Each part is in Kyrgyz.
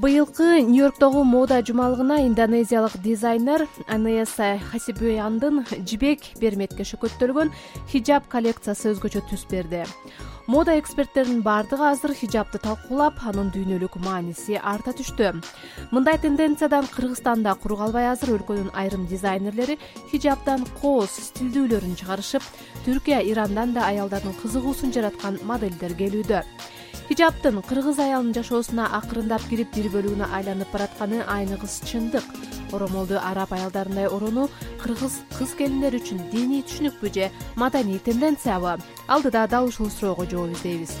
быйылкы нью йорктогу мода жумалыгына индонезиялык дизайнер анеса хасибуяндын жибек берметке шөкөттөлгөн хиджаб коллекциясы өзгөчө түс берди. Мода эксперттеринин баардыгы азыр хиджабты талкуулап анын дүйнөлүк мааниси арта түштү. Мындай тенденциядан кыргызстан да куру калбай азыр өлкөнүн айрым дизайнерлери хиджабдан кооз стилдүүлөрүн чыгарышып түркия ирандан да аялдардын кызыгуусун жараткан моделдер келүүдө хиджабтын кыргыз аялынын жашоосуна акырындап кирип бир бөлүгүнө айланып баратканы айныгыс чындык. Оромолду араб аялдарындай оронуу кыргыз кыз келиндери үчүн диний түшүнүкпү же маданий тенденциябы. Алдыда дал ушул суроого жооп издейбиз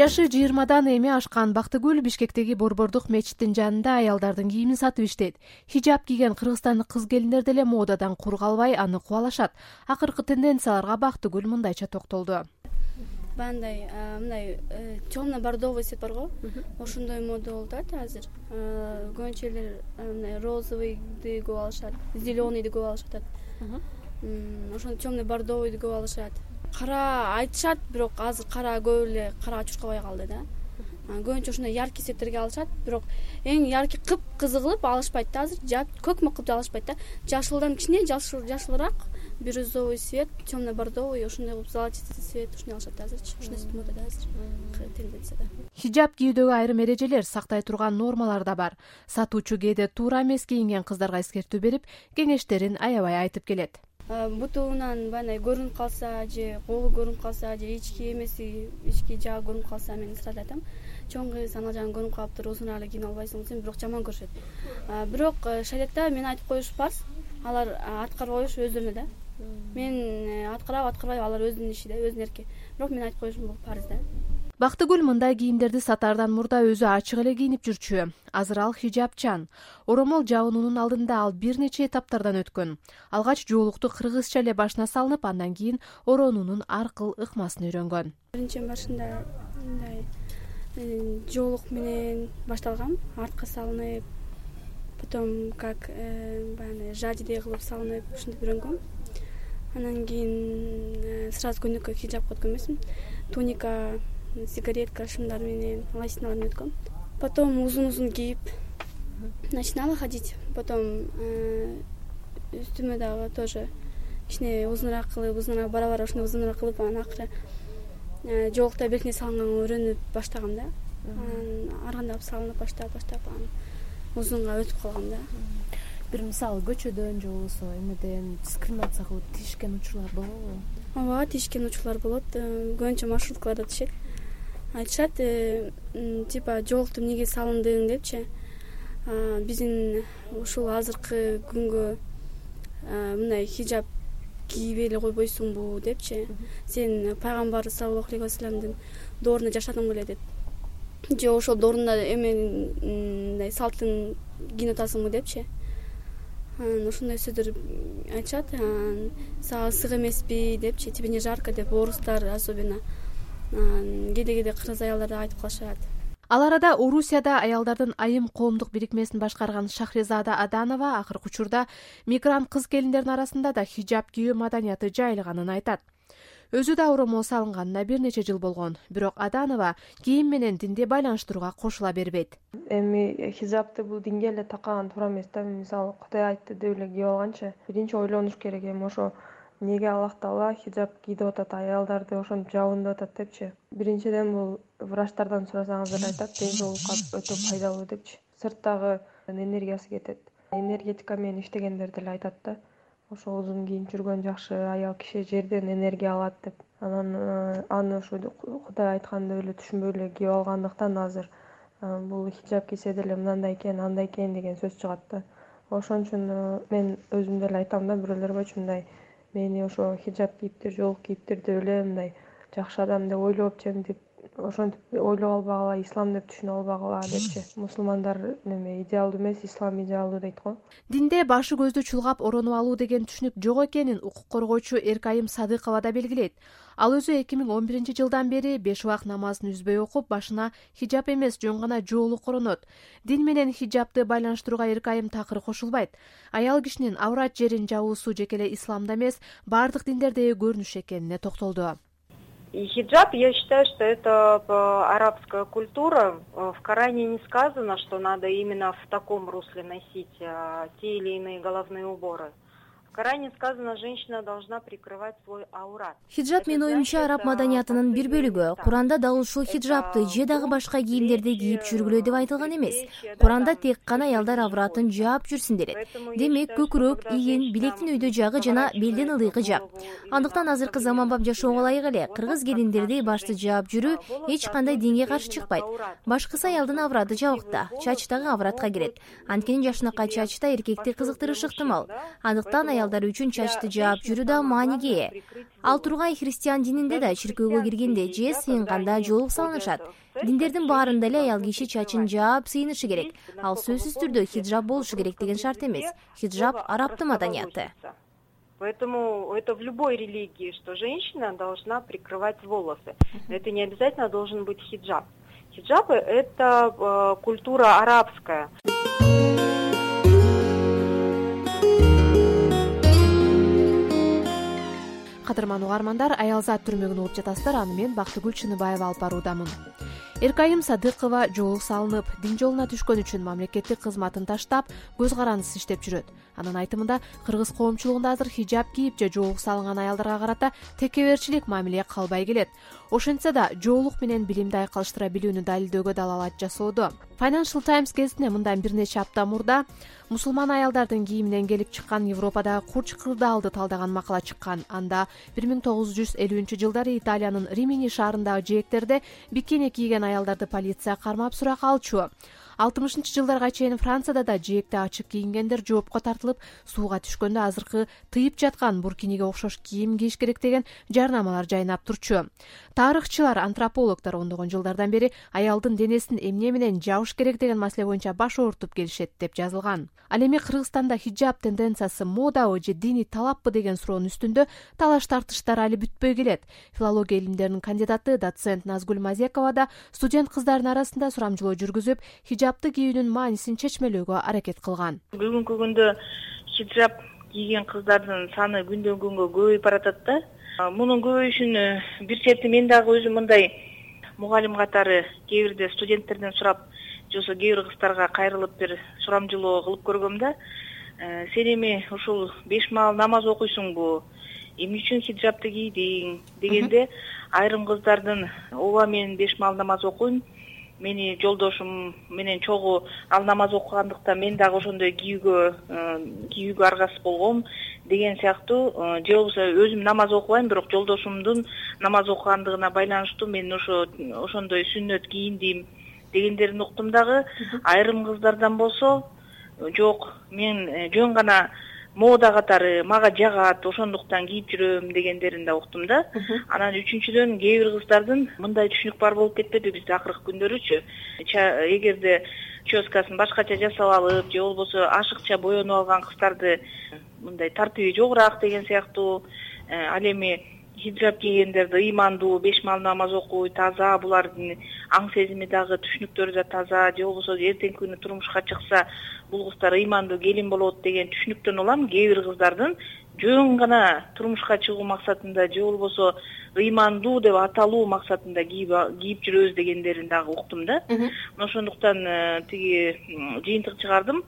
жашы жыйырмадан эми ашкан бактыгүл бишкектеги борбордук мечиттин жанында аялдардын кийимин сатып иштейт. Хиджаб кийген кыргызстандык кыз келиндер деле модадан кур калбай аны кубалашат. Акыркы тенденцияларга бактыгүл мындайча токтолду. Баягындай мындай э, темно бордовый цвет барго ошондой мода болуп атат азыр. Көбүнчө элер мындай розовыйды көп алышат зеленыйды көп алышып атат ошону темный бордовыйды көп алышат кара айтышат бирок азыр кара көп эле карага чуркабай калды да. Көбүнчө ушундай яркий цветтерге алышат бирок эң яркий кыпкызыл кылып алышпайт да азыр. Көкмөк кылып да алышпайт да. Жашылдан кичине жашылыраак бирюзовый цвет темный бордовый ошондой кылып золотистый цвет ушундай алышат да азырчы ушундай модада азыр. Тенденцияда хиджаб кийүүдөгү айрым эрежелер сактай турган нормалар да бар. Сатуучу кээде туура эмес кийинген кыздарга эскертүү берип кеңештерин аябай айтып келет бутунан баягындай көрүнүп калса же колу көрүнүп калса же ички эмеси ички жагы көрүнүп калса мен сразу айтам чоң кыз анал жагың көрүнүп калыптыр узуныраак эле кийинип албайсыңбы десем бирок жаман көрүшөт бирок э, шариятта мен айтып коюш фарз алар аткарып коюш өздөрүнө да. Мен э, аткарабы аткарбайбы алар өзүнүн иши да өзүнүн эрки бирок мен айтып коюшум бул парыз да бактыгүл мындай кийимдерди сатаардан мурда өзү ачык эле кийинип жүрчү. Азыр ал хиджабчан оромол жабынуунун алдында ал бир нече этаптардан өткөн. Алгач жоолукту кыргызча эле башына салынып андан кийин оронуунун ар кыл ыкмасын үйрөнгөн. Биринчи башында мындай э, жоолук менен башталгам артка салынып потом как э, баягындай жадидей кылып салынып ушинтип үйрөнгөм анан кийин э, сразу көйнөккө хиджабка өткөн эмесмин. Туника сигаретка шымдар менен лосиналар менен өткөм потом узун узун кийип начинала ходить. Потом э, үстүмө дагы тоже кичине узунураак кылып узунураак бара бара ошондой узунураак кылып анан акыры э, жоолукта белине салынганга үйрөнүп баштагам да. Анан ар кандай салынып баштап баштап анан узунга өтүп калгам да. Бир мисалы көчөдөн же болбосо эмеден дискриминация кылып тийишкен учурлар болобу? Ооба тийишкен учурлар болот. Э, көбүнчө маршруткаларда тишет айтышат э, типа жоолукту эмнеге салындың депчи. Биздин ушул азыркы күнгө мындай хиджаб кийбей эле койбойсуңбу депчи. Сен пайгамбарыбыз саллаллаху алейхи вассаламдын доорунда жашадың беле деп. Же ошол доорунда эменин мындай салттын кийинип атасыңбы депчи. Анан ошондой сөздөр айтышат сага ысык эмеспи депчи. Тебе не жарко деп орустар особенно кээде кээде кыргыз аялдар да айтып калышат. Ал арада орусияда аялдардын айым коомдук бирикмесин башкарган шахризада аданова акыркы учурда мигрант кыз келиндердин арасында да хиджаб кийүү маданияты жайылганын айтат. Өзү да оромол салынганына бир нече жыл болгон. Бирок аданова кийим менен динди байланыштырууга кошула бербейт. Эми хиджабты бул динге эле такаган туура эмес да мисалы кудай айтты деп эле кийип алганчы биринчи ойлонуш керек эми ошо эмнеге аллах таала хиджаб кий деп атат аялдарды ошентип жабын деп атат депчи? Биринчиден бул врачтардан сурасаңыздар айтат ден соолукка өтө пайдалуу депчи. Сырттагы энергиясы кетет. Энергетика менен иштегендер деле айтат да ошо узун кийинип жүргөн жакшы аял киши жерден энергия алат деп. Анан э, аны ушу кудай айткандай эле түшүнбөй эле кийип алгандыктан азыр э, бул хиджаб кийсе деле мындай экен андай экен деген сөз чыгат да. Ошон үчүн э, мен өзүм деле айтам да бирөөлөргөчү мындай мени ошо хиджаб кийиптир жоолук кийиптир деп эле мындай жакшы адам деп ойлоп жемтип ошентип ойлоп албагыла ислам деп түшүнүп албагыла депчи. Мусулмандар неме идеалдуу эмес ислам идеалдуу дейт го. Динде башы көздү чулгап оронуп алуу деген түшүнүк жок экенин укук коргоочу эркайым садыкова да белгилейт. Ал өзү эки миң он биринчи жылдан бери беш убакыт намазын үзбөй окуп башына хиджаб эмес жөн гана жоолук коронот. Дин менен хиджабты байланыштырууга эркайым такыр кошулбайт. Аял кишинин аврат жерин жабуусу жеке эле исламда эмес баардык диндердеги көрүнүш экенине токтолду хиджаб я считаю что это арабская культура. В коране не сказано что надо именно в таком русле носить те или иные головные уборы в коране сказано женщина должна прикрывать свой аурат. Хиджаб менин оюмча араб маданиятынын бир бөлүгү куранда дал ушул хиджабты же дагы башка кийимдерди кийип жүргүлө деп айтылган эмес. Куранда тек гана аялдар авратын жаап жүрсүн делет демек көкүрөк игин билектин өйдө жагы жана белдин ылыйкы жак андыктан азыркы заманбап жашоого ылайык эле. Кыргыз келиндерди башты жаап жүрүү эч кандай динге каршы чыкпайт. башкысы аялдын авраты жабыкта чач дагы авратка кирет. анткени жашынакай чач да эркекти кызыктырышы ыктымал андыктан аялдар үчүн чачты жаап жүрүү да мааниге ээ ал тургай христиан дининде да чиркөөгө киргенде же сыйынганда жоолук салынышат. диндердин баарында эле аял киши чачын жаап сыйынышы керек. Ал сөзсүз түрдө хиджаб болушу керек деген шарт эмес. хиджаб арабтын маданияты поэтому это в любой религии что женщина должна прикрывать волосы. Это не обязательно должен быть хиджаб. Хиджабы это э, культура арабская кадырман угармандар аялзат түрмөгүн угуп жатасыздар. Аны мен бактыгүл чыныбаева алып баруудамын. Эркайым садыкова жоолук салынып дин жолуна түшкөн үчүн мамлекеттик кызматын таштап көз карандысыз иштеп жүрөт анын айтымында кыргыз коомчулугунда азыр хиджаб кийип же жоолук салынган аялдарга карата текеберчилик мамиле калбай келет. Ошентсе да жоолук менен билимди айкалыштыра билүүнү далилдөөгө далалат жасоодо. Financial times гезитине мындан бир нече апта мурда мусулман аялдардын кийиминен келип чыккан европадагы курч кырдаалды талдаган макала чыккан. Анда бир миң тогуз жүз элүүнчү жылдары италиянын римини шаарындагы жээктерде бикини кийген аялдарды полиция кармап суракка алчу алтымышынчы жылдарга чейин францияда да жээкти ачык кийингендер жоопко тартылып сууга түшкөндө азыркы тыйып жаткан буркиниге окшош кийим кийиш керек деген жарнамалар жайнап турчу. Тарыхчылар антропологдор ондогон жылдардан бери аялдын денесин эмне менен жабыш керек деген маселе боюнча баш оорутуп келишет деп жазылган. Ал эми кыргызстанда хиджаб тенденциясы модабы же диний талаппы деген суроонун үстүндө талаш тартыштар али бүтпөй келет. Филология илимдеринин кандидаты доцент назгүл мазекова да студент кыздардын арасында сурамжылоо жүргүзүп хиджабты кийүүнүн маанисин чечмелөөгө аракет кылган. Бүгүнкү күндө хиджаб кийген кыздардын саны күндөн күнгө көбөйүп баратат да. Мунун көбөйүшүнүн бир чети мен дагы өзүм мындай мугалим катары кээ бирде студенттерден сурап же болбосо кээ бир кыздарга кайрылып бир сурамжылоо кылып көргөм да. Сен эми ушул беш маал намаз окуйсуңбу эмне үчүн хиджабты кийдиң дегенде айрым кыздардын ооба мен беш маал намаз окуйм мени жолдошум менен чогуу ал намаз окугандыктан мен дагы ошондой кийүүгө э, кийүүгө аргасыз болгом деген сыяктуу э, же болбосо өзүм намаз окубайм бирок жолдошумдун намаз окугандыгына байланыштуу мен ошо ошондой сүннөт кийиндим дегендерин уктум дагы. Айрым кыздардан болсо жок мен э, жөн гана мода катары мага жагат ошондуктан кийип жүрөм дегендерин да уктум да. Анан үчүнчүдөн кээ бир кыздардын мындай түшүнүк бар болуп кетпедиби бизде акыркы күндөрүчү эгерде ческасын башкача жасап алып же болбосо ашыкча боенуп алган кыздарды мындай тартиби жогураак деген сыяктуу э, ал эми хиджаб кийгендерди ыймандуу беш маал намаз окуй таза булардын аң сезими дагы түшүнүктөрү да таза же болбосо эртеңки күнү турмушка чыкса бул кыздар ыймандуу келин болот деген түшүнүктөн улам кээ бир кыздардын жөн гана турмушка чыгуу максатында же болбосо ыймандуу деп аталуу максатында кийип жүрөбүз дегендерин дагы уктум да. Мына ошондуктан э, тиги жыйынтык чыгардым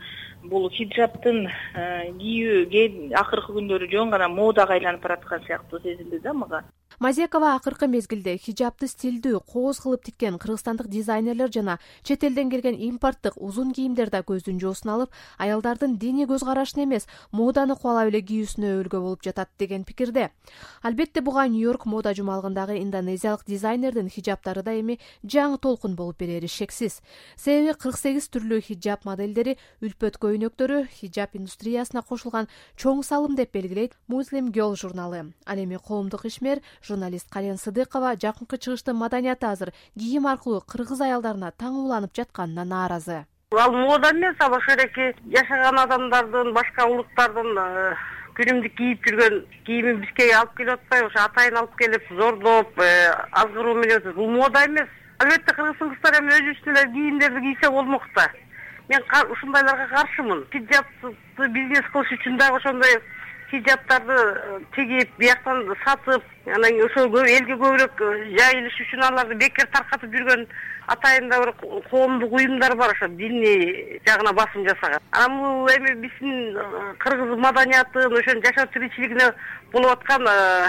бул хиджабтын э, кийүү акыркы күндөрү жөн гана модага айланып бараткан сыяктуу сезилди да мага мазекова акыркы мезгилде хиджабты стилдүү кооз кылып тиккен кыргызстандык дизайнерлер жана чет элден келген импорттук узун кийимдер да көздүн жоосун алып аялдардын диний көз карашын эмес моданы кубалап эле кийүүсүнө өбөлгө болуп жатат деген пикирде. Албетте буга нью йорк мода жумалыгындагы индонезиялык дизайнердин хиджабтары да эми жаңы толкун болуп берери шексиз. Себеби кырк сегиз түрлүү хиджаб модельдери үлпөт көйнөктөрү хиджаб индустриясына кошулган чоң салым деп белгилейт муslим girl журналы. Ал эми коомдук ишмер журналист кален сыдыкова жакынкы чыгыштын маданияты азыр кийим аркылуу кыргыз аялдарына таңууланып жатканына нааразы. Ал мода эмес ал ошол эки жашаган адамдардын башка улуттардын э, күнүмдүк кийип жүргөн кийимин бизге алып келип атпайбы ошо атайын алып келип зордоп э, азгыруу менен бул мода эмес. Албетте кыргыздын кыздары эми өзүбүздүн эле кийимдерди кийсе болмок да мен ушундайларга каршымын. Хиджабты бизнес кылыш үчүн дагы ошондой хиджабтарды э, тигип бияктан сатып анан кийин ошол элге көбүрөөк жайылыш үчүн аларды бекер таркатып жүргөн атайында бир коомдук уюмдар бар ошо диний жагына басым жасаган. Анан бул эми биздин э, кыргыз маданиятын ошонун жашоо тиричилигине болуп аткан э,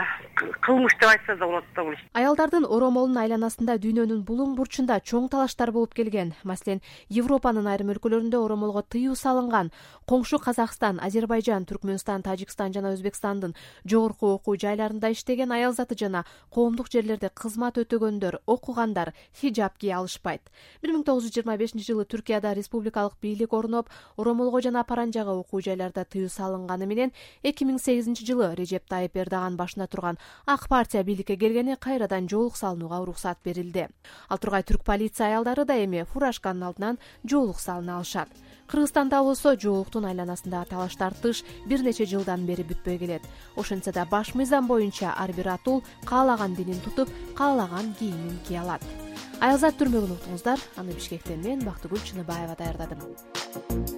кылмыш деп айтса да болот да бул аялдардын оромолунун айланасында дүйнөнүн булуң бурчунда чоң талаштар болуп келген. Маселен европанын айрым өлкөлөрүндө оромолго тыюу салынган. Коңшу казакстан азербайжан түркмөнстан тажикстан жана өзбекстандын жогорку окуу жайларында иштеген аял заты жана коомдук жерлерде кызмат өтөгөндөр окугандар хиджаб кие алышпайт. Бир миң тогуз жүз жыйырма бешинчи жылы түркияда республикалык бийлик орноп оромолго жана паранжага окуу жайларда тыюу салынганы менен эки миң сегизинчи жылы режеп тайып эрдоган башында турган ак партия бийликке келгени кайрадан жоолук салынууга уруксат берилди. Ал тургай түрк полиция аялдары да эми фуражканын алдынан жоолук салына алышат. Кыргызстанда болсо жоолуктун айланасындагы талаш тартыш бир нече жылдан бери бүтпөй келет. Ошентсе да баш мыйзам боюнча ар бир атул каалаган динин тутуп каалаган кийимин кие алат. Аялзат түрмөгүн уктуңуздар. Аны бишкектен мен бактыгүл чыныбаева даярдадым